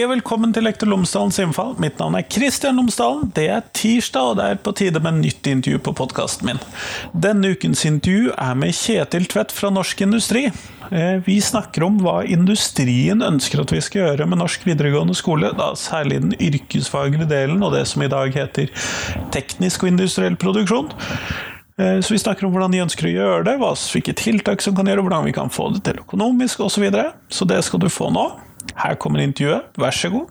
Hei og velkommen til Lektor Lomsdalens innfall. Mitt navn er Kristian Lomsdalen. Det er tirsdag, og det er på tide med nytt intervju på podkasten min. Denne ukens intervju er med Kjetil Tvedt fra Norsk Industri. Eh, vi snakker om hva industrien ønsker at vi skal gjøre med norsk videregående skole, da særlig den yrkesfaglige delen og det som i dag heter teknisk og industriell produksjon. Eh, så vi snakker om hvordan de ønsker å gjøre det, hvilke tiltak som kan gjøre, hvordan vi kan få det til økonomisk osv. Så, videre. så det skal du få nå. Her kommer intervjuet, vær så god.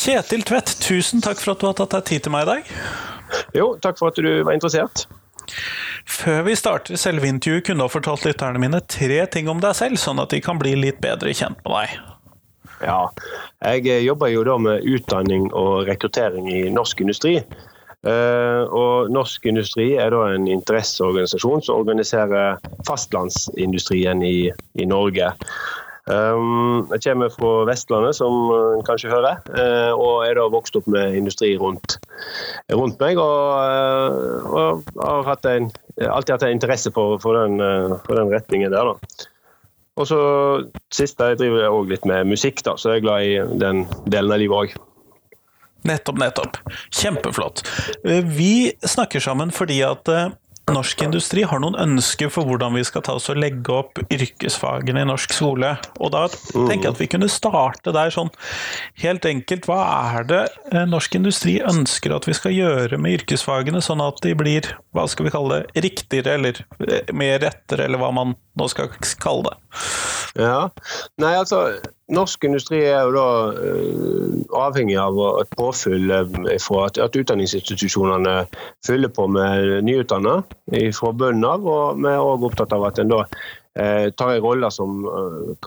Kjetil Tvedt, tusen takk for at du har tatt deg tid til meg i dag. Jo, takk for at du var interessert. Før vi starter selve intervjuet, kunne du ha fortalt lytterne mine tre ting om deg selv, sånn at de kan bli litt bedre kjent med deg. Ja, jeg eh, jobber jo da med utdanning og rekruttering i norsk industri. Uh, og Norsk Industri er da en interesseorganisasjon som organiserer fastlandsindustrien i, i Norge. Um, jeg kommer fra Vestlandet, som en kanskje hører, og er da vokst opp med industri rundt, rundt meg. Og, og har hatt en, alltid hatt en interesse for, for, den, for den retningen der. da. Og så siste jeg driver òg litt med musikk, da, så jeg er glad i den delen av livet òg. Nettopp, nettopp. Kjempeflott. Eh, vi snakker sammen fordi at eh, norsk industri har noen ønsker for hvordan vi skal ta oss og legge opp yrkesfagene i norsk skole. Og da tenker jeg at vi kunne starte der sånn helt enkelt. Hva er det eh, norsk industri ønsker at vi skal gjøre med yrkesfagene, sånn at de blir, hva skal vi kalle det, riktigere eller eh, mer rettere, eller hva man nå skal kalle det? Ja, nei altså Norsk industri er jo da uh, avhengig av et påfyll fra at, at utdanningsinstitusjonene fyller på med nyutdanna fra bunnen av. Og vi er òg opptatt av at en da uh, tar en rolle som,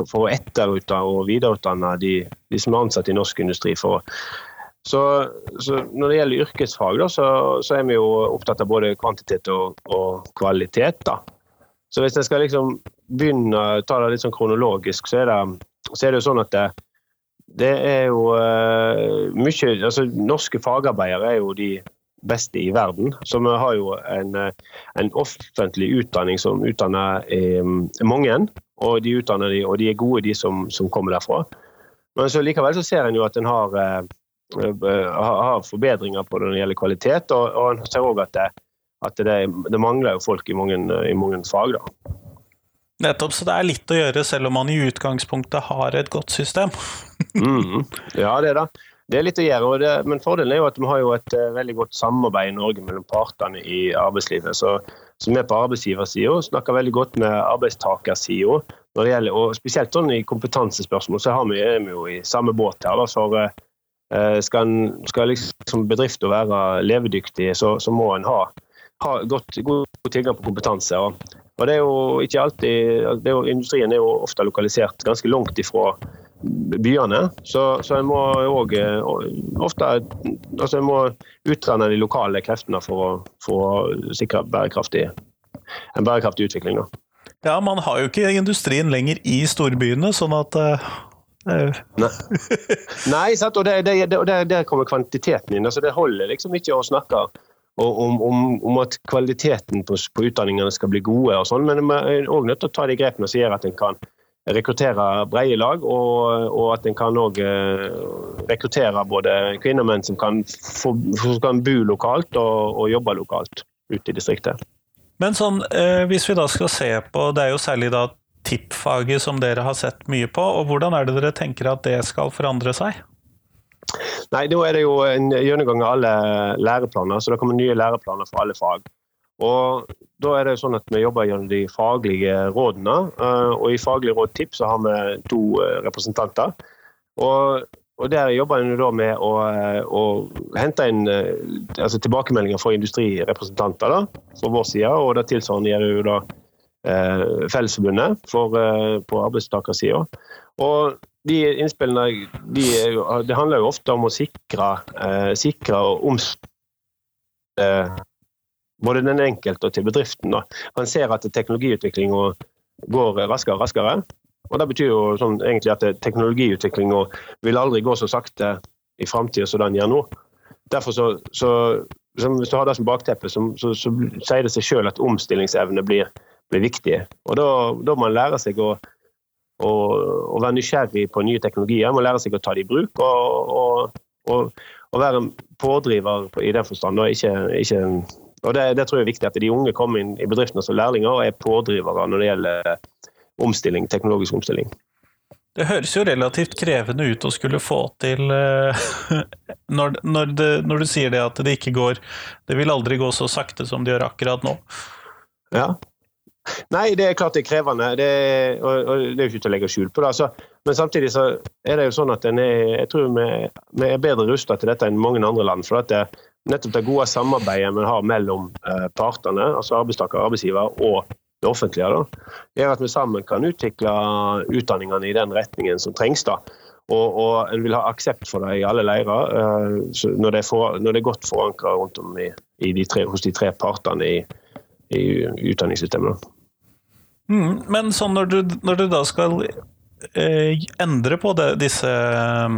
for å etterutdanne og videreutdanne de, de, som er ansatt i norsk industri. for så, så, Når det gjelder yrkesfag, da, så, så, er vi jo opptatt av både kvantitet og, og kvalitet. da. Så hvis jeg skal liksom begynne å ta det litt sånn kronologisk, så er det så er det jo sånn at det, det er jo uh, mye altså Norske fagarbeidere er jo de beste i verden. Så vi har jo en, eh, en offentlig utdanning som utdanner um, mange. Og de, utdanner de, og de er gode, de som, som kommer derfra. Men så likevel så ser en jo at en har, uh, har forbedringer på det når det gjelder kvalitet. Og, og en ser òg at, det, at det, det, mangler jo folk i mange, i mange fag. da. Nettopp, så det er litt å gjøre selv om man i utgangspunktet har et godt system. mm, ja, det er det. Det er litt å gjøre, det, men fordelen er jo at vi har jo et uh, veldig godt samarbeid i Norge mellom partene i arbeidslivet. Så, så vi på arbeidsgiversida snakker veldig godt med arbeidstakersida. Og spesielt sånn i kompetansespørsmål så vi, er vi jo i samme båt her. Da, for uh, skal, skal liksom bedrifter være levedyktige, så, så må en ha, ha godt, god tilgang på kompetanse. Og og det er jo ikke alltid, er jo, Industrien er jo ofte lokalisert ganske langt ifra byene, så, så en må òg eh, ofte altså en må uttrene de lokale kreftene for å, for å sikre bærekraftig, en bærekraftig utvikling. Da. Ja, man har jo ikke industrien lenger i storbyene, sånn at uh... Nei, Nei sant? og der kommer kvantiteten inn. altså Det holder liksom ikke å snakke og om, om, om, at kvaliteten på, på, utdanningene skal bli gode. og sånn, Men vi er òg nødt til å ta de grepene som gjør at en kan rekruttere brede lag, og, og at en kan òg eh, rekruttere både kvinner og menn som kan, få, som kan bo lokalt og, og, jobbe lokalt ute i distriktet. Men sånn, eh, hvis vi da skal se på, det er jo særlig da tippfaget som dere har sett mye på, og hvordan er det dere tenker at det skal forandre seg? Nei, Da er det jo en gjennomgang av alle læreplaner, så det kommer nye læreplaner for alle fag. Og da er det sånn at Vi jobber gjennom de faglige rådene. Eh, og I Faglig råd TIP så har vi to eh, representanter. Og, og Der jobber en da med å, eh, å hente inn altså tilbakemeldinger fra industrirepresentanter da, fra vår side. og Det tilsvarende gjør jo da Fellesforbundet for, på arbeidstakersida. Og de innspillene de, det handler jo ofte om å sikre, eh, sikre om, eh, både den enkelte og til bedriften. Da. Man ser at teknologiutviklinga går raskere og raskere. Og Det betyr jo sånn, egentlig at teknologiutviklinga vil aldri gå så sakte i framtida som den gjør nå. Derfor så, så, hvis du har det som bakteppe, så, så, så sier det seg selv at omstillingsevne blir, blir viktig. Og da må man lære seg å, å, å, være nysgjerrig på nye teknologier. Man må lære seg å ta det i bruk og, og, og, og være en pådriver i den forstand. Og, ikke, ikke, og det, det, tror jeg er viktig at de unge kommer inn i bedriftene som lærlinger og er pådrivere når det gjelder omstilling, teknologisk omstilling. Det høres jo relativt krevende ut å skulle få til eh, når, når, det, når, du sier det at det ikke går Det vil aldri gå så sakte som det gjør akkurat nå. Ja. Nei, det er klart det er krevende. Det er, og, det er jo ikke til å legge skjul på det. Altså. Men samtidig så er det jo sånn at er, jeg tror vi, vi er bedre rusta til dette enn mange andre land. for at det, Nettopp det gode samarbeidet vi har mellom eh, partene, altså arbeidstaker arbeidsgiver, og det offentlige, da, gjør at vi sammen kan utvikle utdanningene i den retningen som trengs. da. Og, og en vil ha aksept for det i alle leirer uh, når, det for, når, det er godt forankra rundt om i, i de tre, hos de tre partene i, i utdanningssystemet. Mm, men sånn når du, når du, da skal eh, endre på det, disse eh,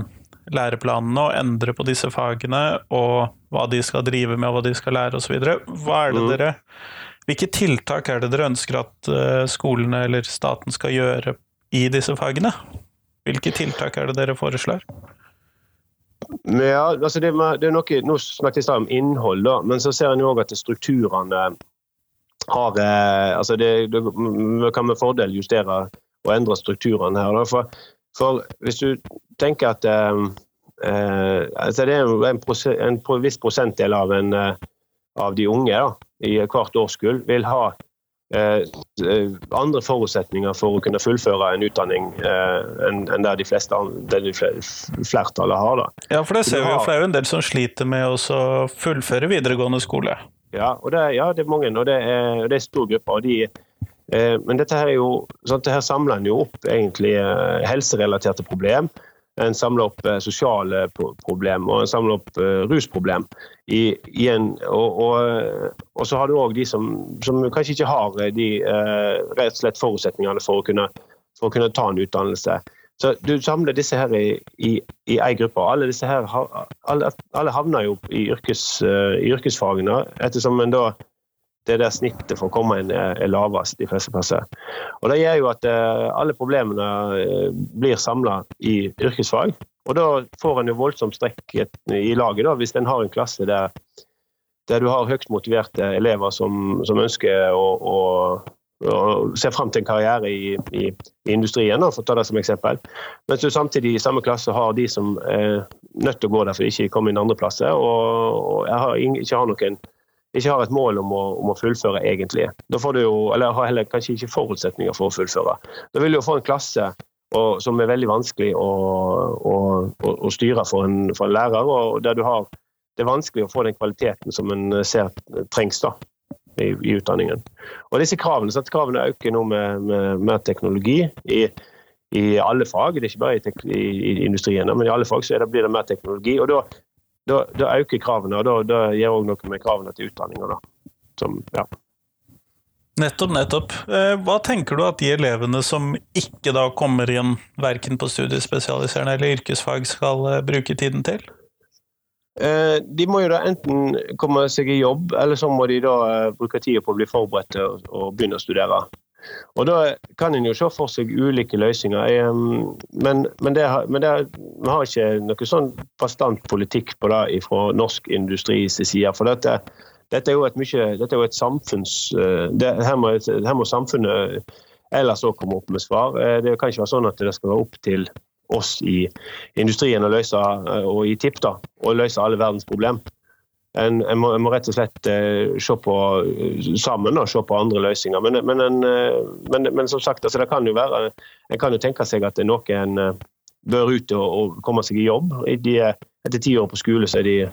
læreplanene og endre på disse fagene og hva de skal drive med og hva de skal lære osv., hva er det mm. dere hvilke tiltak er det dere ønsker at eh, skolene eller staten skal gjøre i disse fagene? Hvilke tiltak er det dere foreslår? Ja, altså det, det er noe, Nå snakket jeg om innhold, da, men så ser en òg at strukturene har eh, altså det, det, kan med fordel justere og endre strukturene her. For, for, hvis du tenker at eh, eh altså det er en, en, en viss prosentdel av, en, eh, av de unge da, i hvert årskull vil ha eh, andre forutsetninger for å kunne fullføre en utdanning eh, enn der de fleste der de flertallet har. Da. Ja, for det ser vi jo, for det er jo en del som sliter med å fullføre videregående skole. Ja, og det, ja, det er mange, og det er, det er stor gruppe. og de eh, men dette her, er jo, det her samler en jo opp egentlig eh, helserelaterte problem en samler opp eh, sosiale problem og en samler opp uh, rusproblem. I, i en, og, og, og, så har du òg de som, som, kanskje ikke har eh, de rett og slett forutsetningene for å, kunne, for å kunne ta en utdannelse. Så Du samler disse her i, i, i ei gruppe. Alle disse her alle, alle havner jo i, yrkes, uh, i yrkesfagene, ettersom en da det er der snittet for å komme inn er, lavest de fleste plasser. Og Det gjør jo at eh, alle problemene eh, blir samla i yrkesfag. Og Da får en jo voldsomt strekk i laget, da, hvis en har en klasse der, der du har høyt motiverte elever som, som ønsker å, å ser fram til en karriere i, i, i industrien, da, for å ta det som eksempel. Mens du samtidig i samme klasse har de som er nødt til å gå der for de ikke kommer inn andreplasser, og, og jeg har, ikke har noen ikke har et mål om å, om å, fullføre, egentlig. Da får du jo, eller har heller kanskje ikke forutsetninger for å fullføre. Da vil du jo få en klasse og, som er veldig vanskelig å, å, å styre for en, for en, lærer, og der du har det er vanskelig å få den kvaliteten som en ser trengs da, i, i utdanningen. Og disse kravene, så kravene øker nå med, med, med teknologi. i i alle fag, det er ikke bare i, i, industrien, men i alle fag det, blir det mer teknologi. og Da da, da øker kravene, og da, da gjør òg noe med kravene til utdanninga. Ja. Nettopp, nettopp. Eh, hva tenker du at de elevene som ikke da kommer inn verken på studiespesialiserende eller yrkesfag, skal eh, bruke tiden til? Eh, de må jo da enten komme seg i jobb, eller så må de da bruke tida på å bli forberedt til å begynne å studere. Og Da kan en jo se for seg ulike løsninger. Men, men, det, men det, vi har ikke noe sånn bastant politikk på det fra norsk industris side. For dette, dette, er jo et, mye, dette er jo et samfunns... Eh, det, her, må, her, må, samfunnet ellers òg komme opp med svar. Eh, det kan ikke være sånn at det skal være opp til oss i industrien å løse, eh, og i TIP da, å løse alle verdens problem. En, en, må, en, må, rett og slett eh, se på uh, sammen og se på andre løsninger. Men, men, en, uh, men, men som sagt, altså, det kan jo være En kan jo tenke seg at noen bør ut og, og, komme seg i jobb. De, etter ti år på skole så, de,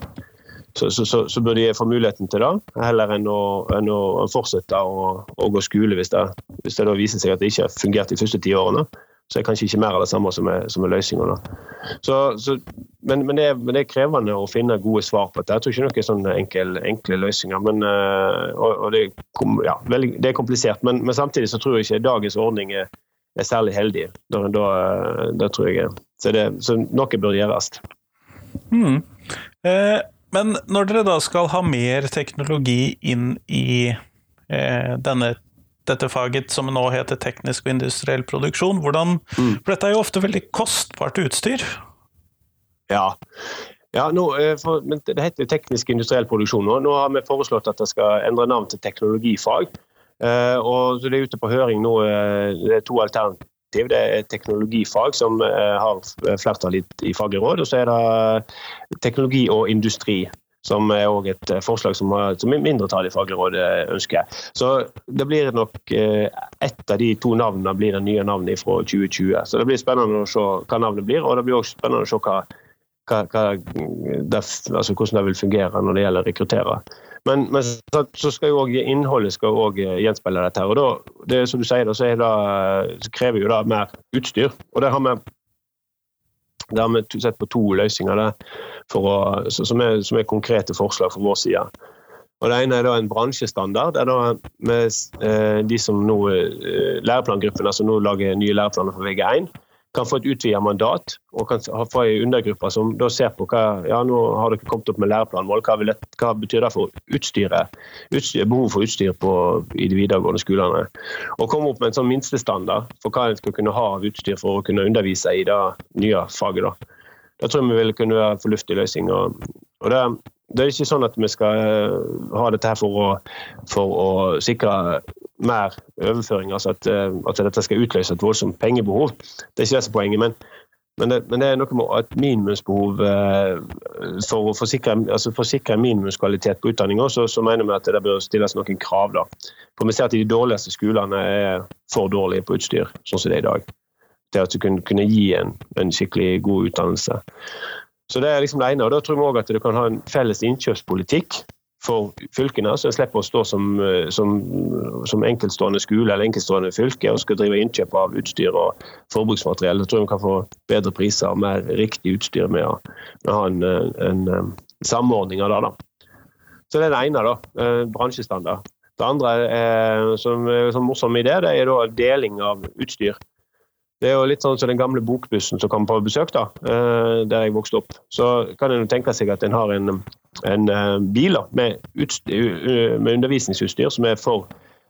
så, så, så, bør de få muligheten til det, heller enn å, enn å fortsette å, å, gå skole hvis det, hvis det viser seg at det ikke har fungert de første ti årene. Så er kanskje ikke mer av det samme som er, som er løsninga. Men, men, er, men, det er, krevende å finne gode svar på dette. Jeg tror ikke noen sånne enkel, enkle løsninger. Men, eh, og, og det, ja, veldig, det, er komplisert, men, samtidig så tror jeg ikke dagens ordning er, er særlig heldig. Da, da, da tror jeg så, det, så, noe bør gjøres. Mm. Eh, Men når dere da skal ha mer teknologi inn i eh, denne, dette faget som nå heter teknisk og industriell produksjon, hvordan, mm. for dette er jo ofte veldig kostbart utstyr? Ja, ja, nå, eh, for, men Det heter teknisk industriell produksjon nå. Nå har vi foreslått at det skal endre navn til teknologifag. Uh, og så Det er ute på høring nå. Uh, det er to alternativ. Det er teknologifag, som har flertall i faglig råd. Og så er det teknologi og industri, som er også et forslag som, har, som mindretallet i faglig råd ønsker. Så det blir nok ett av de to navnene blir det nye navnet fra 2020. Så det blir spennende å se hva navnet blir, og det blir også spennende å se hva, hva, hva det, altså hvordan det vil fungere når det gjelder å rekruttere. Men, men så skal jo også innholdet skal også gjenspeile dette. her, og da, det som du sier, da, så, det, så krever jo det mer utstyr. og det har vi det har vi sett på to løsninger der, å, som, er, som, er, konkrete forslag fra vår side. Og Det ene er en bransjestandard. der med, eh, De som nå, Læreplangruppene Læreplangruppen altså nå lager nye læreplaner for VG1, kan få et utvidet mandat og kan få en undergruppe som da ser på hva ja, nå har dere kommet opp med læreplanmål, hva, hva betyr det for utstyret, utstyr, behov for utstyr på, i de videregående skolene. Og komme opp med en sånn minstestandard for hva en skal kunne ha av utstyr for å kunne undervise i det nye faget. Da, da tror jeg vi vil kunne være en fornuftig løsning. Og, og det, det er ikke sånn at vi skal eh, ha dette her for å, for å sikre mer overføring, altså at, eh, at, dette skal utløse et voldsomt pengebehov. Det er ikke det som er poenget. men men det, men det, er noe med et minimumsbehov eh, for å forsikre, altså forsikre minimumskvalitet på utdanninga, så, så, mener vi at det bør stilles noen krav. da. For Vi ser at de dårligste skolene er for dårlige på utstyr, sånn som det er i dag. Til at du kunne, kunne gi en, en, skikkelig god utdannelse. Så Det er liksom det ene. og Da tror vi òg at du kan ha en felles innkjøpspolitikk for fylkene, så en slipper å stå som, som, som, enkeltstående skole eller enkeltstående fylke og skal drive innkjøp av utstyr og forbruksmateriell. Jeg tror vi kan få bedre priser og mer riktig utstyr med å, med å ha en, en, en, samordning av det. Da. Så Det er det ene, da, eh, bransjestandard. Det andre er, som er en morsom idé, det er da deling av utstyr. Det er jo litt sånn som den gamle bokbussen som kom på besøk da, eh, der jeg vokste opp. Så kan en tenke seg at en har en, en eh, bil med, utstyr, med, undervisningsutstyr som er for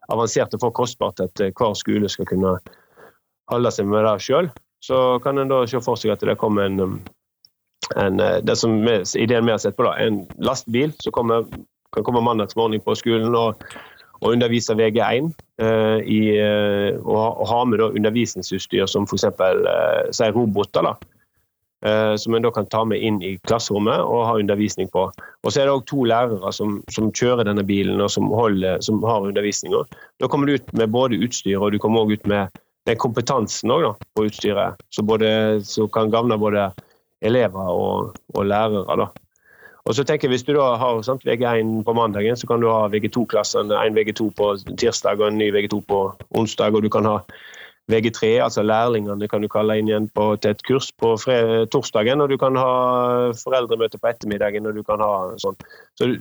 avansert og for kostbart at eh, hver skole skal kunne holde seg med det sjøl. Så kan en da se for seg at det kommer en, en det som vi, ideen vi har sett på, da, en lastebil som kommer, kan komme mandagsmorgen på skolen og og undervise VG1 eh, i, eh, og, og, ha med undervisningsutstyr som f.eks. Eh, roboter. da, eh, som en da kan ta med inn i klasserommet og ha undervisning på. Og Så er det òg to lærere som, som, kjører denne bilen og som, holder, som har undervisninga. Da kommer du ut med både utstyr og du kommer også ut med den kompetansen også, da, på utstyret, som, kan gagne både elever og, og lærere. da. Og så tenker jeg Hvis du da har sant, VG1 på mandagen, så kan du ha VG2-klassen, en VG2 på tirsdag og en ny VG2 på onsdag. og du kan ha VG3, altså lærlingene kan du kalle inn igjen på, til et kurs på torsdagen. Og du kan ha foreldremøte på ettermiddagen og du kan ha sånn, så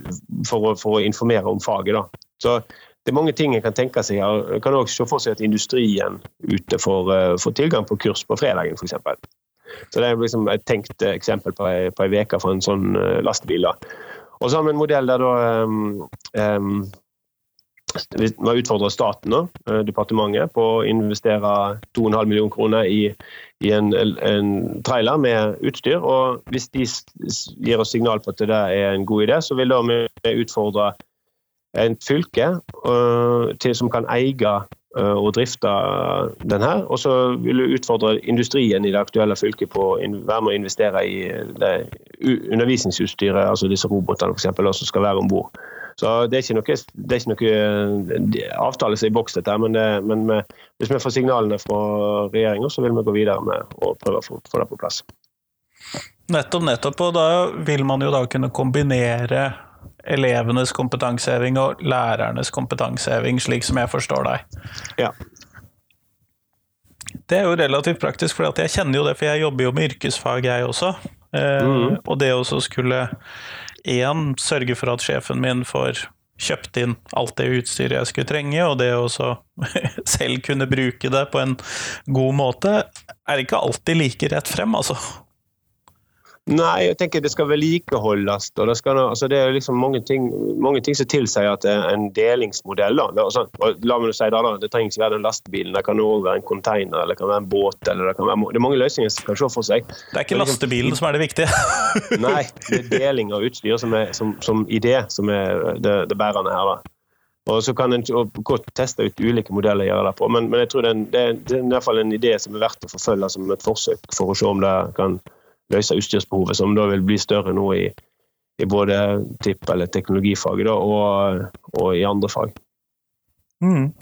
for, for, å informere om faget. da. Så det er mange ting en kan tenke seg. Jeg kan også se for seg at industrien ute får, eh, får tilgang på kurs på fredagen, f.eks. Så Det er liksom et tenkt eksempel på ei, uke for en sånn uh, lastebil. da. Og så har vi en modell der da um, um, vi har utfordra staten, da, eh, departementet, på å investere 2,5 millioner kroner i, i en, en, trailer med utstyr. og Hvis de gir oss signal på at det er en god idé, så vil da vi utfordre et fylke uh, til, som kan eie Eh, og drifte den her. Og så vil du utfordre industrien i det aktuelle fylket på å være med å investere i det undervisningsutstyret, altså disse robotene f.eks., som skal være om bord. Så det er ikke noe, det er ikke noe avtale avtale seg i boks, dette, men, det, men med, hvis vi får signalene fra regjeringa, så vil vi gå videre med å prøve å få det på plass. Nettopp, nettopp. Og da vil man jo da kunne kombinere elevenes kompetanseheving og lærernes kompetanseheving, slik som jeg forstår deg. Ja. Det er jo relativt praktisk, for jeg kjenner jo det, for jeg jobber jo med yrkesfag, jeg også. Eh, mm. Og det å skulle én sørge for at sjefen min får kjøpt inn alt det utstyret jeg skulle trenge, og det å selv kunne bruke det på en god måte, er ikke alltid like rett frem, altså. Nei, jeg tenker det skal vedlikeholdes. og Det, skal, altså det er liksom mange ting, mange ting som tilsier at det er en delingsmodell. Da. Altså, la meg si Det da, det trenger ikke være den lastebilen, det kan også være en container eller det kan være en båt. eller Det kan være, det er mange løsninger som kan se for seg. Det er ikke lastebilen som er det viktige? Nei, det er deling av utstyr som, er, som, som idé som er det, det bærende her. da. Og Så kan en godt teste ut ulike modeller å gjøre det på, men, men jeg tror det er, en, det er, i hvert fall en idé som er verdt å forfølge som et forsøk for å se om det kan løse utstyrsbehovet, som da vil bli større nå i, i både tipp- eller teknologifaget da, og, og, i andre fag. Mm.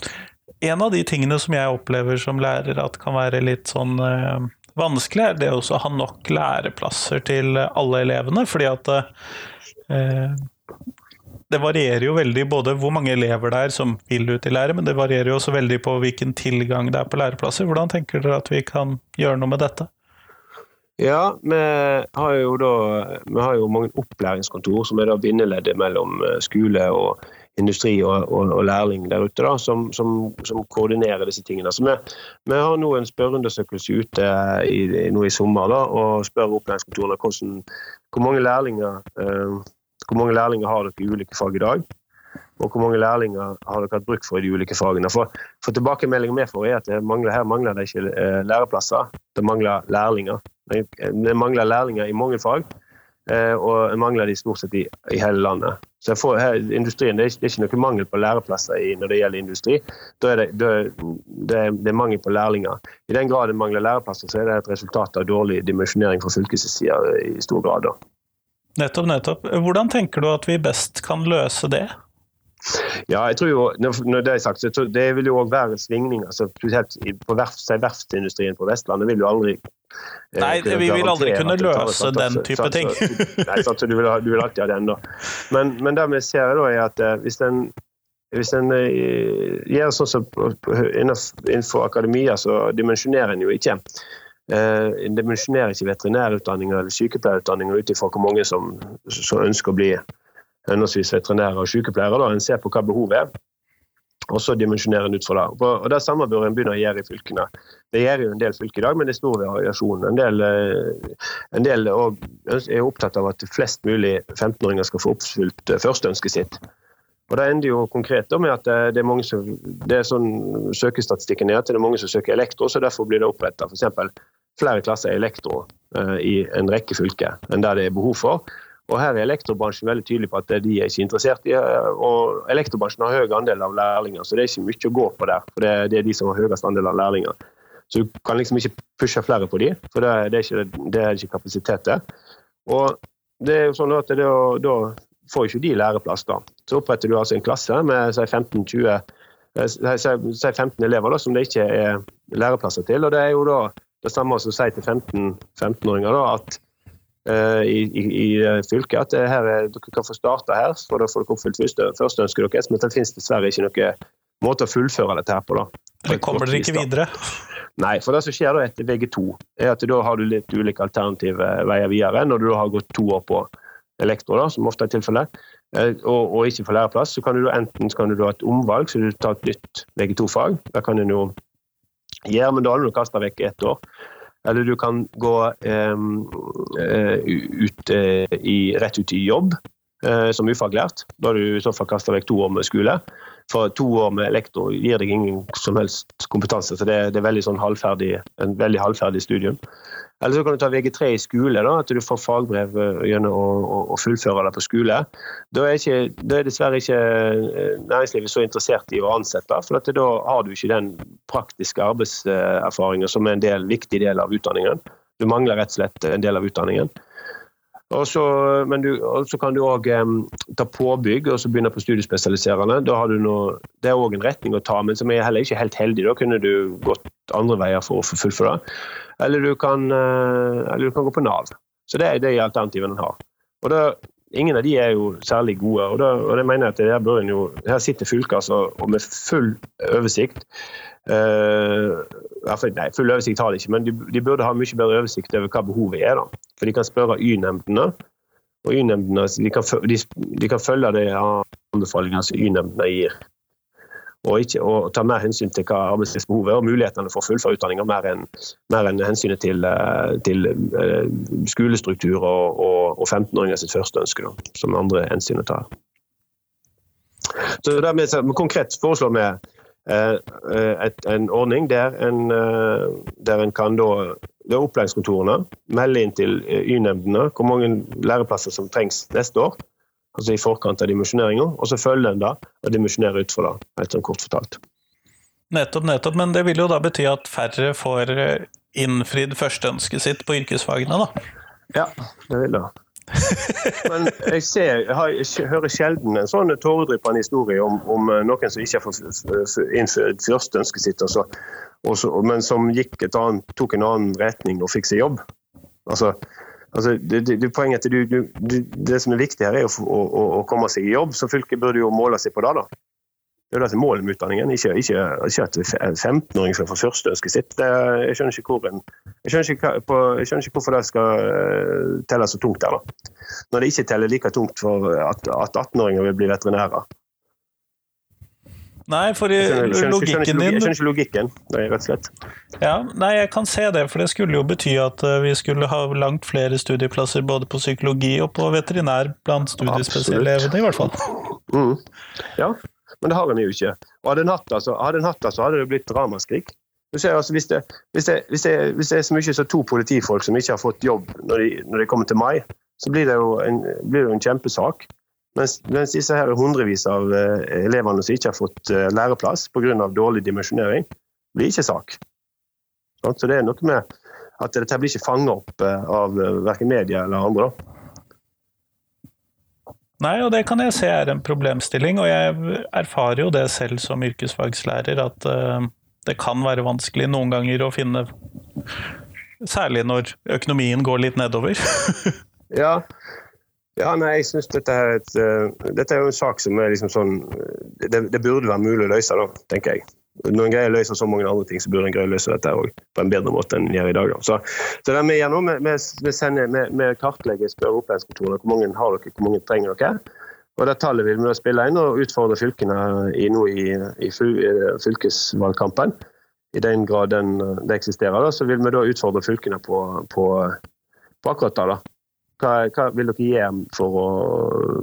En av de tingene som jeg opplever som lærer at kan være litt sånn øh, vanskelig, er det å ha nok læreplasser til alle elevene. fordi at øh, det varierer jo veldig både hvor mange elever det er som vil ut i lære, men det varierer jo også veldig på hvilken tilgang det er på læreplasser. Hvordan tenker dere at vi kan gjøre noe med dette? Ja, vi har jo da vi har jo mange opplæringskontor som er da bindeleddet mellom eh, skole og industri og, og, og lærling der ute, da, som, som, som, koordinerer disse tingene. Så vi, vi har nå en spørreundersøkelse ute i, nå i sommer da, og spør opplæringskontorene hvordan, hvor mange lærlinger eh, hvor mange lærlinger har dere i ulike fag i dag. Og hvor mange lærlinger har dere hatt bruk for i de ulike fagene. For, for tilbakemeldingen vi får er at mangler, her mangler det ikke eh, læreplasser, det mangler lærlinger. Det mangler lærlinger i mange fag, eh, og mangler de stort sett i, i hele landet. Så får, her, industrien, det er, ikke, det, er ikke, noe mangel på læreplasser i, når det gjelder industri. Da er det, det, det, er mangel på lærlinger. I den grad det mangler læreplasser, så er det et resultat av dårlig dimensjonering fra fylkets side i stor grad. Da. Nettopp, nettopp. Hvordan tenker du at vi best kan løse det? Ja, jeg tror jo, når det er sagt, så det vil jo òg være svingninger. Altså, på verft, verftsindustrien på Vestlandet vil jo aldri eh, Nei, vi vil aldri kunne løse den type ting. Nei, sant, du, vil, du vil alltid ha den, da. Men, men det vi ser, da, er at eh, hvis en hvis en uh, gjør sånn som innenfor akademia, så dimensjonerer en jo ikke. En dimensjonerer ikke veterinærutdanninger eller sykepleierutdanninger ut ifra hvor mange som, som ønsker å bli henholdsvis veterinærer og sykepleiere. Da. En ser på hva behovet er, og så dimensjonerer en ut fra det. Og Det samme bør en begynne å gjøre i fylkene. Det gjør jo en del fylker i dag, men det er stor variasjon. En del, eh, en del er opptatt av at flest mulig 15-åringer skal få oppfylt eh, førsteønsket sitt. Og Det ender jo konkret med at eh, det er mange som, det er sånn søkestatistikken er at det er mange som søker elektro, så derfor blir det oppretta flere klasser elektro i en rekke fylker enn der det er behov for. Og Her er elektrobransjen veldig tydelig på at de er ikke interessert i og Elektrobransjen har høy andel av lærlinger, så det er ikke mye å gå på der. for Det, er de som har høyest andel av lærlinger. Så du kan liksom ikke pushe flere på de, for det, er, ikke, det er ikke kapasitet til. Og det er jo sånn at det, Da får ikke de læreplass. da. Så oppretter du altså en klasse med 15-20 si 15 elever da, som det ikke er læreplasser til. og Det er jo da det samme som å si til 15-åringer 15 at Eh, i, i, i, eh, fylket at her, dere kan få starte her, for da får dere oppfylt første, førsteønsket deres. Men det finnes dessverre ikke noen måte å fullføre dette her på. da. Eller kommer dere ikke videre? Nei, for det som skjer da etter VG2, er at da har du litt ulike alternative veier videre. Når du da har gått to år på elektro, da, som ofte er tilfellet, eh, og, og, ikke får læreplass, så kan du enten kan du ha et omvalg, så du tar et nytt VG2-fag. Det kan en jo gjøre, men da har du kasta vekk ett år. Eller du kan gå eh, ut, eh, i, rett ut i jobb eh, som ufaglært. Da har du i så fall kasta vekk to år med skole. For to år med lektor gir deg ingen som helst kompetanse. Så det, det er veldig sånn halvferdig, en veldig halvferdig studium. Eller så kan du ta VG3 i skole, da, at du får fagbrev gjennom å, å, å fullføre det på skole. Da er, ikke, da er, dessverre ikke næringslivet så interessert i å ansette, for da har du ikke den praktiske arbeidserfaringen som er en del, viktig del av utdanningen. Du mangler rett og slett en del av utdanningen. Og så, du, kan du òg um, ta påbygg og så begynne på studiespesialiserende. Da har du noe, det er òg en retning å ta, men som er heller ikke helt heldig. Da kunne du gått andre veier for å få fullføre det. Eller du kan, uh, eller du kan gå på Nav. Så det er de alternativene en har. Og da, Ingen av de er jo særlig gode. og, da, og det mener jeg at her, bør jo, her sitter fylket altså, og med full oversikt Uh, nei, full oversikt har de ikke, men de, de, burde ha mye bedre oversikt over hva behovet er. da. For De kan spørre Y-nemndene, og Y-nemndene de, de, de, kan følge de anbefalingene som Y-nemndene gir. Og, ikke, og ta mer hensyn til hva arbeidslivsbehovet og mulighetene for å fullføre utdanninga, mer enn en hensynet til, eh, til, eh, skolestruktur og, og, og 15-åringer sitt første ønske, da, som andre hensyn å ta. Så dermed, Konkret foreslår vi eh, en ordning der en, der en kan da ved opplæringskontorene melde inn til Y-nemndene hvor mange læreplasser som trengs neste år altså i forkant av dimensjoneringa, og så følger en da og dimensjonerer ut fra det, helt sånn kort fortalt. Nettopp, nettopp, men det vil jo da bety at færre får eh, innfridd førsteønsket sitt på yrkesfagene, da? Ja, det vil det. Men jeg, ser, jeg hører sjelden en sånn tåredryppende historie om, om, eh, noen som ikke har fått innfridd førsteønsket sitt, altså, også, men som gikk et annet, tok en annen retning og fikk seg jobb. Altså, Altså, det, det, poenget er du, du, det som er viktig her, er å, å, å, komme seg i jobb, så fylket burde jo måle seg på det. da. Det er det som er målet med utdanningen, ikke, ikke, ikke at 15-åring skal få førsteønsket sitt. Jeg, skjønner ikke hvor en, jeg, skjønner ikke, på, jeg skjønner ikke hvorfor det skal uh, telle så tungt der. da. Når det ikke teller like tungt for at, at 18-åringer vil bli veterinærer. Nei, for i logikken din Jeg skjønner ikke logikken, rett og slett. Ja, nei, jeg kan se det, for det skulle jo bety at eh, vi skulle ha langt flere studieplasser både på psykologi og på veterinær blant studiespesialelevene, i hvert fall. Mm. Ja, men det har en jo ikke. Og hadde en hatt det, så hadde det blitt ramaskrik. Altså, hvis, det, hvis, det, hvis, det, hvis, det, er så mye som to politifolk som ikke har fått jobb når de, når de kommer til mai, så blir det jo en, blir det jo en kjempesak. Mens, mens disse her hundrevis av uh, elevene som ikke har fått uh, læreplass pga. dårlig dimensjonering, blir ikke sak. Så det er noe med at dette blir ikke fanget opp uh, av verken media eller andre. Nei, og det kan jeg se er en problemstilling, og jeg erfarer jo det selv som yrkesfagslærer, at det kan være vanskelig noen ganger å finne Særlig når økonomien går litt nedover. ja, ja, nei, jeg synes dette er, et, uh, dette er jo en sak som er liksom sånn det, det, burde være mulig å løse, da, tenker jeg. Når en greier å løse så mange andre ting, så burde en greie å løse dette òg på en bedre måte enn en gjør i dag. Da. Så, så det vi gjør nå, vi, kartlegger spør opplæringskontorene hvor mange har dere, hvor mange trenger dere. Og Det tallet vil vi da spille inn og utfordre fylkene i, nå i, i fylkesvalgkampen. I den grad den, det eksisterer, da, så vil vi da utfordre fylkene på, på, på akkurat det. da. Hva, hva, vil dere gjøre for å,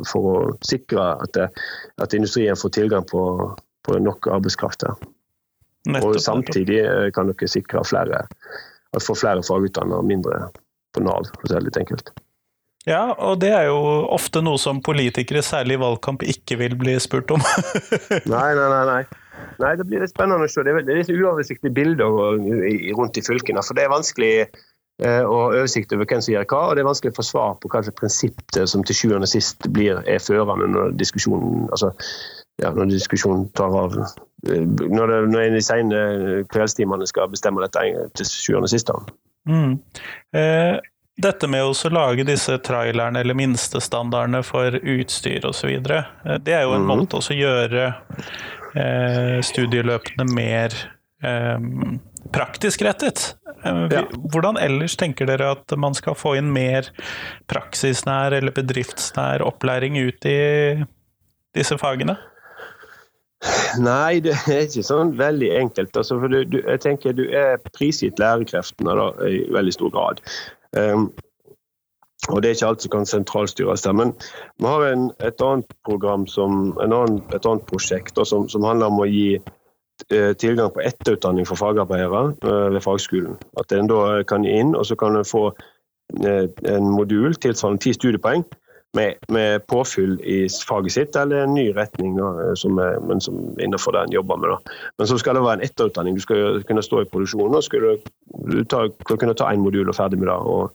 for å sikre at, at, industrien får tilgang på, på nok arbeidskraft? Og samtidig eh, kan dere sikre flere, at få flere fagutdannede og mindre på Nav, for å si det litt enkelt. Ja, og det er jo ofte noe som politikere, særlig i valgkamp, ikke vil bli spurt om. nei, nei, nei, nei. Nei, Det blir litt spennende å se. Det er, litt uoversiktlige bilder rundt i fylkene. For det er vanskelig og oversikt over hvem som gjør hva. og Det er vanskelig å få svar på hva slags prinsipp som til sjuende og sist blir, er førende når diskusjonen, altså, ja, når diskusjonen tar av. Eh, når, det, når en i sene kveldstimene skal bestemme dette til sjuende og sist. Mm. Eh, dette med å lage disse trailerne eller minstestandardene for utstyr osv., eh, det er jo en mm. måte å gjøre eh, studieløpene mer eh, praktisk rettet. Eh. Hvordan ellers tenker dere at man skal få inn mer praksisnær eller bedriftsnær opplæring ut i disse fagene? Nei, det er ikke sånn veldig enkelt. Altså, for du, du, jeg tenker Du er prisgitt lærekreftene da, i veldig stor grad. Um, og Det er ikke alt som kan sentralstyres der. Men vi har en, et annet program, som, annen, et annet prosjekt da, som, som handler om å gi tilgang på etterutdanning for fagarbeidere eh, ved fagskolen. At en da kan inn, og så kan en få eh, en modul tilsvarende ti studiepoeng med, med, påfyll i faget sitt, eller en ny retning da, som er, men som innenfor det en jobber med. Da. Men så skal det være en etterutdanning. Du skal kunne stå i produksjonen og skal du ta, kunne ta én modul og ferdig med det. og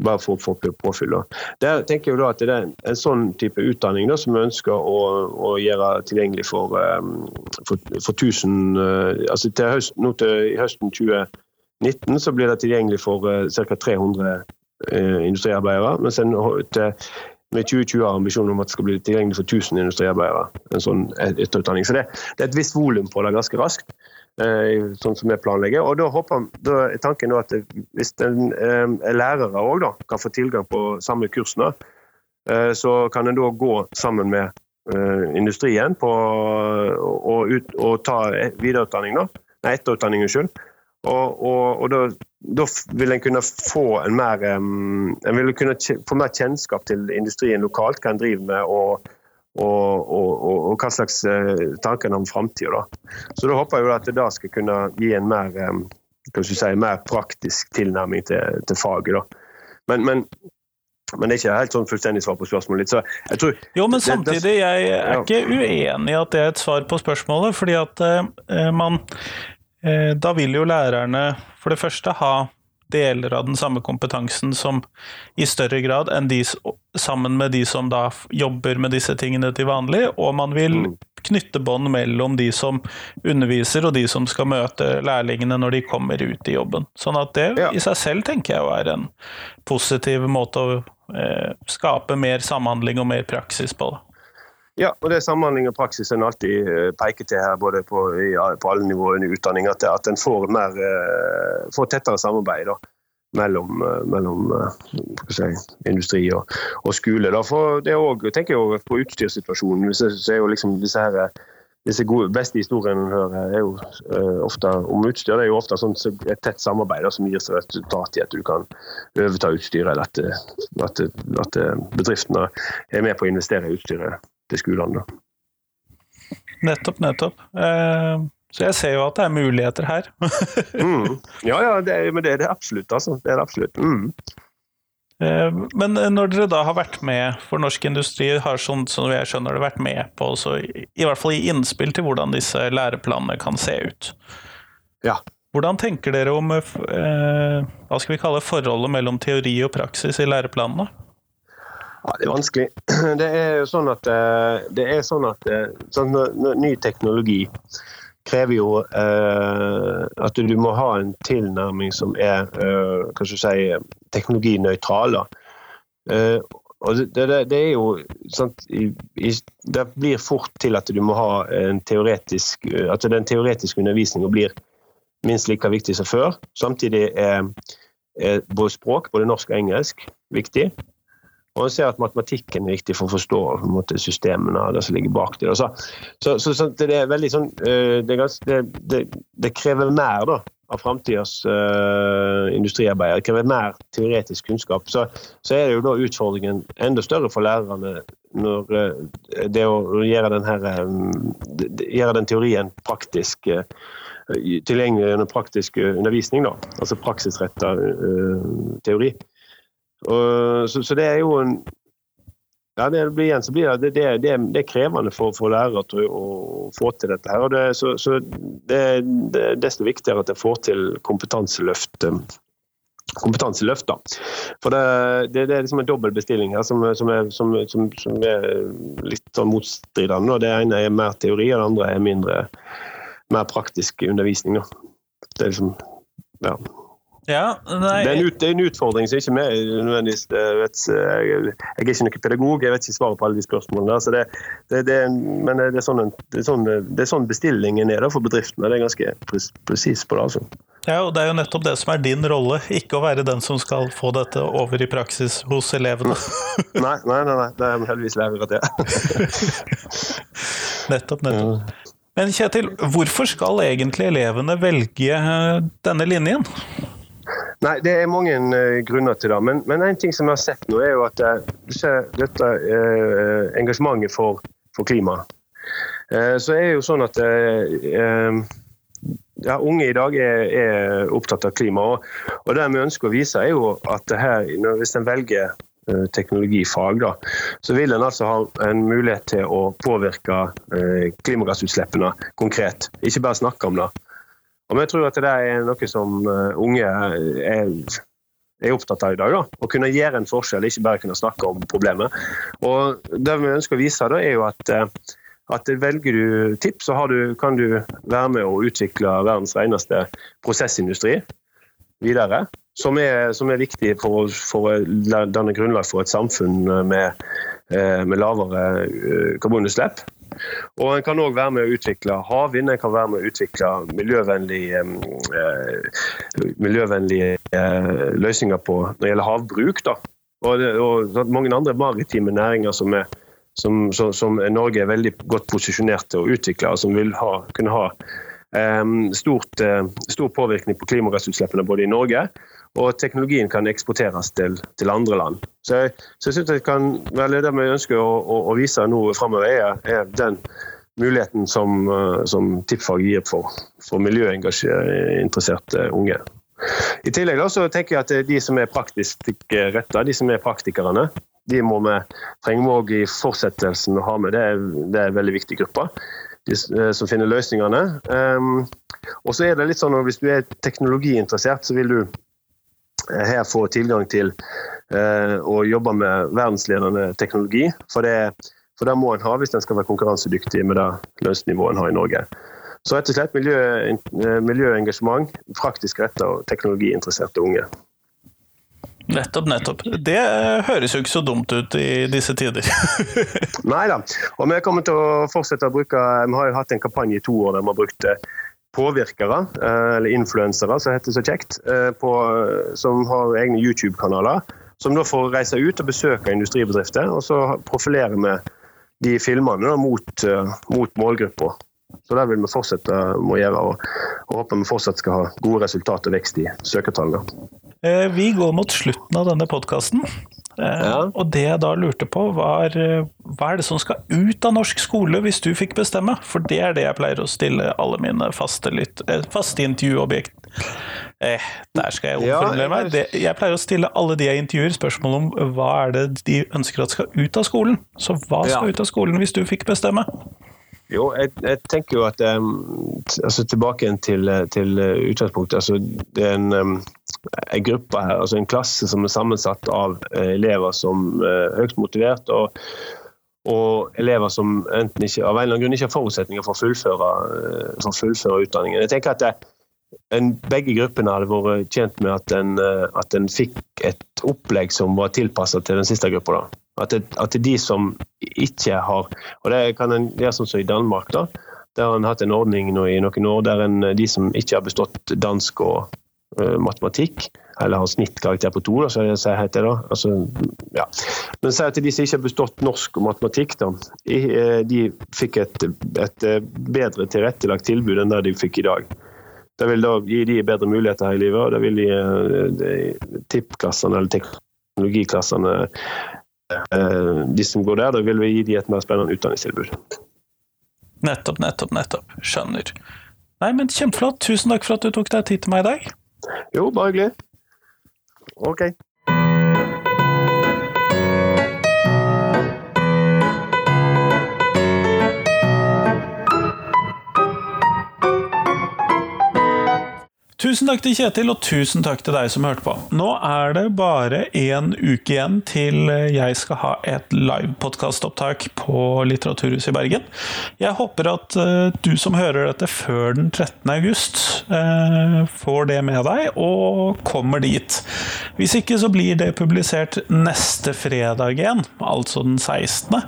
bare for å få påfyll. Der tenker jeg da at Det er en sånn type utdanning da, som vi ønsker å, å gjøre tilgjengelig for, um, for, for 1000 uh, altså til høst, nå til høsten 2019 så blir det tilgjengelig for uh, ca. 300 uh, industriarbeidere. mens en, til, med 2020 har ambisjonen om at det skal bli tilgjengelig for 1000 industriarbeidere. en sånn etterutdanning. Så det, det er et visst volum på det ganske raskt. Eh, sånn som vi planlegger. Og da, håper, da er tanken at hvis en eh, lærere òg kan få tilgang på samme kursene, eh, så kan en da gå sammen med industrien på å, ut, og ta videreutdanning, da. Nei, etterutdanning, unnskyld. Og, og, og da, da, vil en kunne få en mer En kunne få mer kjennskap til industrien lokalt, hva en driver med og, og, og hva slags uh, tanker om framtida. Så da håper jeg at det da skal kunne gi en mer, um, si, mer praktisk tilnærming til, til faget. Da. Men, men men det er ikke helt sånn fullstendig svar på spørsmålet. Så jeg tror, jo, men samtidig, jeg er ikke uenig i at det er et svar på spørsmålet. fordi at eh, man Eh, da vil jo lærerne for det første ha deler av den samme kompetansen som i større grad enn de sammen med de som da jobber med disse tingene til vanlig, og man vil mm. knytte bånd mellom de som underviser og de som skal møte lærlingene når de kommer ut i jobben. Sånn at det ja. i seg selv tenker jeg er en positiv måte å eh, skape mer samhandling og mer praksis på. det. Ja, og det er samhandling og praksis en alltid eh, peker til her, både på, på alle nivåer i utdanning. At, at en får, mer, eh, får tettere samarbeid da, mellom, eh, mellom si, industri og, og skole. Da. For det også, tenker jeg på utstyrssituasjonen. Så er jo liksom disse her disse gode, beste historiene hører er jo uh, ofte om utstyr. Det er jo ofte sånn, et tett samarbeid da, som gir seg resultat i at du kan overta utstyret, eller at, at, at, bedriftene er med på å investere i utstyret til skolene. Nettopp, nettopp. Eh, så jeg ser jo at det er muligheter her. mm. Ja, ja, det er, men det er det absolutt. Altså. Det er det absolutt. Mm. Eh, men når dere da har vært med for norsk industri, har sånn som jeg skjønner det, vært med på også, i hvert fall i innspill til hvordan disse læreplanene kan se ut. Ja. Hvordan tenker dere om eh, hva skal vi kalle forholdet mellom teori og praksis i læreplanene? Ja, Det er vanskelig. Det er jo sånn at, eh, sånn at eh, sånn, ny teknologi krever jo eh, at du må ha en tilnærming som er eh, hva si, teknologinøytral. Eh, og det, det, det, er jo sant, i, i, Det blir fort til at du må ha en teoretisk At den teoretiske undervisninga blir minst like viktig som før. Samtidig er, er både språk, både norsk og engelsk, viktig. Og en ser at matematikken er viktig for å forstå måte, systemene det som ligger bak det. Så, så, så, det er veldig sånn eh, det, det, det, det krever mer da, av framtidas uh, industriarbeidere. Det krever mer teoretisk kunnskap. Så, så, er det jo da utfordringen enda større for lærerne når uh, det å gjøre den, her, um, gjøre den teorien praktisk uh, tilgjengelig gjennom praktisk undervisning. Da. Altså praksisretta teori. Og, så, så, det er jo en ja, det blir igjen så blir det, det, det, det er krevende for, for lærere å, å, få til dette. her, og det, så, så det, det, er desto viktigere at en får til kompetanseløft. kompetanseløft da. For det, det, er liksom en dobbel bestilling her som, som, er, som, som er, litt sånn motstridende. Det ene er mer teori, og det andre er mindre, mer praktisk undervisning. Da. Det er liksom, ja. Ja, det, er en, det, er en, utfordring som ikke vi nødvendigvis eh, vet, jeg, jeg, er ikke noen pedagog, jeg vet ikke svaret på alle de spørsmålene. Så det, det, men det er, sånn, det, er sånn, det er sånn bestillingen er for bedriftene. Det er ganske presis på det. altså. Ja, og Det er jo nettopp det som er din rolle, ikke å være den som skal få dette over i praksis hos elevene. nei, nei, nei, nei, det er heldigvis lærere til. nettopp, nettopp. Men Kjetil, hvorfor skal egentlig elevene velge eh, denne linjen? Nei, Det er mange uh, grunner til det. Men, men, en ting som jeg har sett nå, er jo at du ser dette uh, engasjementet for, for klima. så er det jo sånn at ja, unge i dag er, er, opptatt av klima. Og, og det vi ønsker å vise, er jo at her, hvis en velger teknologifag, da, så vil en altså ha en mulighet til å påvirke klimagassutslippene konkret. Ikke bare snakke om det. Og jeg tror at det er noe som eh, unge er, er opptatt av i dag. Da. Å kunne gjøre en forskjell, ikke bare kunne snakke om problemet. Og Det vi ønsker å vise, da, er jo at, eh, at velger du tips, så du, kan du være med å utvikle verdens reneste prosessindustri videre. Som er, som er viktig for, for å danne grunnlag for et samfunn med, eh, med lavere karbonutslipp. Og En kan òg være med å utvikle havvind, en kan være med å utvikle miljøvennlige, eh, miljøvennlige eh, løsninger på når det gjelder havbruk. Da. Og, det, og mange andre maritime næringer som er, som, som, som Norge er veldig godt posisjonert til å utvikle, og som vil ha, kunne ha stort, uh, stor påvirkning på klimagassutslippene både i Norge og teknologien kan eksporteres til, til andre land. Så jeg, så jeg synes jeg kan være det vi ønsker å, å, å vise nå framover, er, er, den muligheten som, som tippfag gir for, for miljøinteresserte unge. I tillegg da, så tenker jeg at de som er praktisk retta, de som er praktikerne, de må vi trenger vi òg i fortsettelsen å ha med. Det er, det er en veldig viktig gruppe. De eh, som finner løsningene. Um, og så er det litt sånn at Hvis du er teknologiinteressert, så vil du eh, her får tilgang til uh, å jobbe med verdensledende teknologi. For det, for det må en ha hvis en skal være konkurransedyktig med det lønnsnivået en har i Norge. Så rett og slett miljø, eh, miljøengasjement, praktisk retta og teknologiinteresserte unge. Nettopp, nettopp. Det høres jo ikke så dumt ut i disse tider. Nei da. Og vi kommer til å fortsette å bruke Vi har jo hatt en kampanje i to år der vi har brukt eh, påvirkere, eh, eller influensere, som heter så kjekt, på, som har egne YouTube-kanaler. Som da får reise ut og besøke industribedrifter, og så profilerer vi de filmene da, mot, mot målgruppa. Så det vil vi fortsette å gjøre, og, og håper vi fortsatt skal ha gode resultater og vekst i søkertallene. Eh, vi går mot slutten av denne podkasten. Eh, ja. Og det jeg da lurte på, var eh, hva er det som skal ut av norsk skole hvis du fikk bestemme? For det er det jeg pleier å stille alle mine faste, litt, faste intervjuobjekt. Eh, der skal jeg omformulere meg. Det, jeg pleier å stille alle de jeg intervjuer spørsmål om hva er det de ønsker at skal ut av skolen. Så hva skal ja. ut av skolen hvis du fikk bestemme? Jo, jeg, jeg, tenker jo at um, altså Tilbake til, til utgangspunktet. altså Det er en, um, en, gruppe her, altså en klasse som er sammensatt av uh, elever som er høyt motivert, og, og, elever som enten ikke, av en eller annen grunn ikke har forutsetninger for å fullføre, for å fullføre utdanningen. Jeg tenker at det, en, begge gruppene hadde vært tjent med at en, at en fikk et opplegg som var tilpasset til den siste gruppa. da. At det, at det, er de som ikke har Og det kan en gjøre sånn som i Danmark, da. Der har en hatt en ordning nå i noen år der en, de som ikke har bestått dansk og uh, matematikk, eller har snittkarakter på to, da, så det heter det. Altså, ja. Men si at de som ikke har bestått norsk og matematikk, da, eh, de fikk et, et bedre tilrettelagt tilbud enn det de fikk i dag. Det vil da gi de bedre muligheter her i livet, og det vil gi uh, eh, tippklassene eller teknologiklassene Eh, de som går der, da vil vi gi de et mer spennende utdanningstilbud. Nettopp, nettopp, nettopp. Skjønner. Nei, men Kjempeflott. Tusen takk for at du tok deg tid til meg i dag. Jo, bare hyggelig. Ok. Tusen takk til Kjetil, og tusen takk til deg som hørte på. Nå er det bare én uke igjen til jeg skal ha et live podkastopptak på Litteraturhuset i Bergen. Jeg håper at uh, du som hører dette før den 13. august, uh, får det med deg og kommer dit. Hvis ikke så blir det publisert neste fredag igjen, altså den 16.,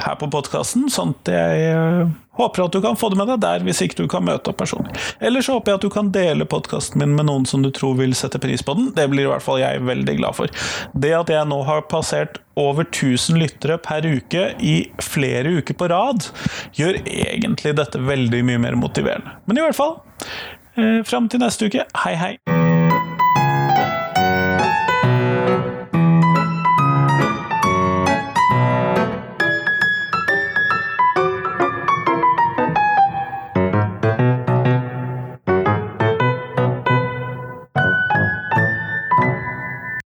her på podkasten, sånn at jeg uh, Håper at du kan få det med deg der, hvis ikke du kan møte opp personlig. Ellers håper jeg at du kan dele podkasten min med noen som du tror vil sette pris på den. Det blir i hvert fall jeg veldig glad for. Det at jeg nå har passert over 1000 lyttere per uke i flere uker på rad, gjør egentlig dette veldig mye mer motiverende. Men i hvert fall, eh, fram til neste uke, hei hei!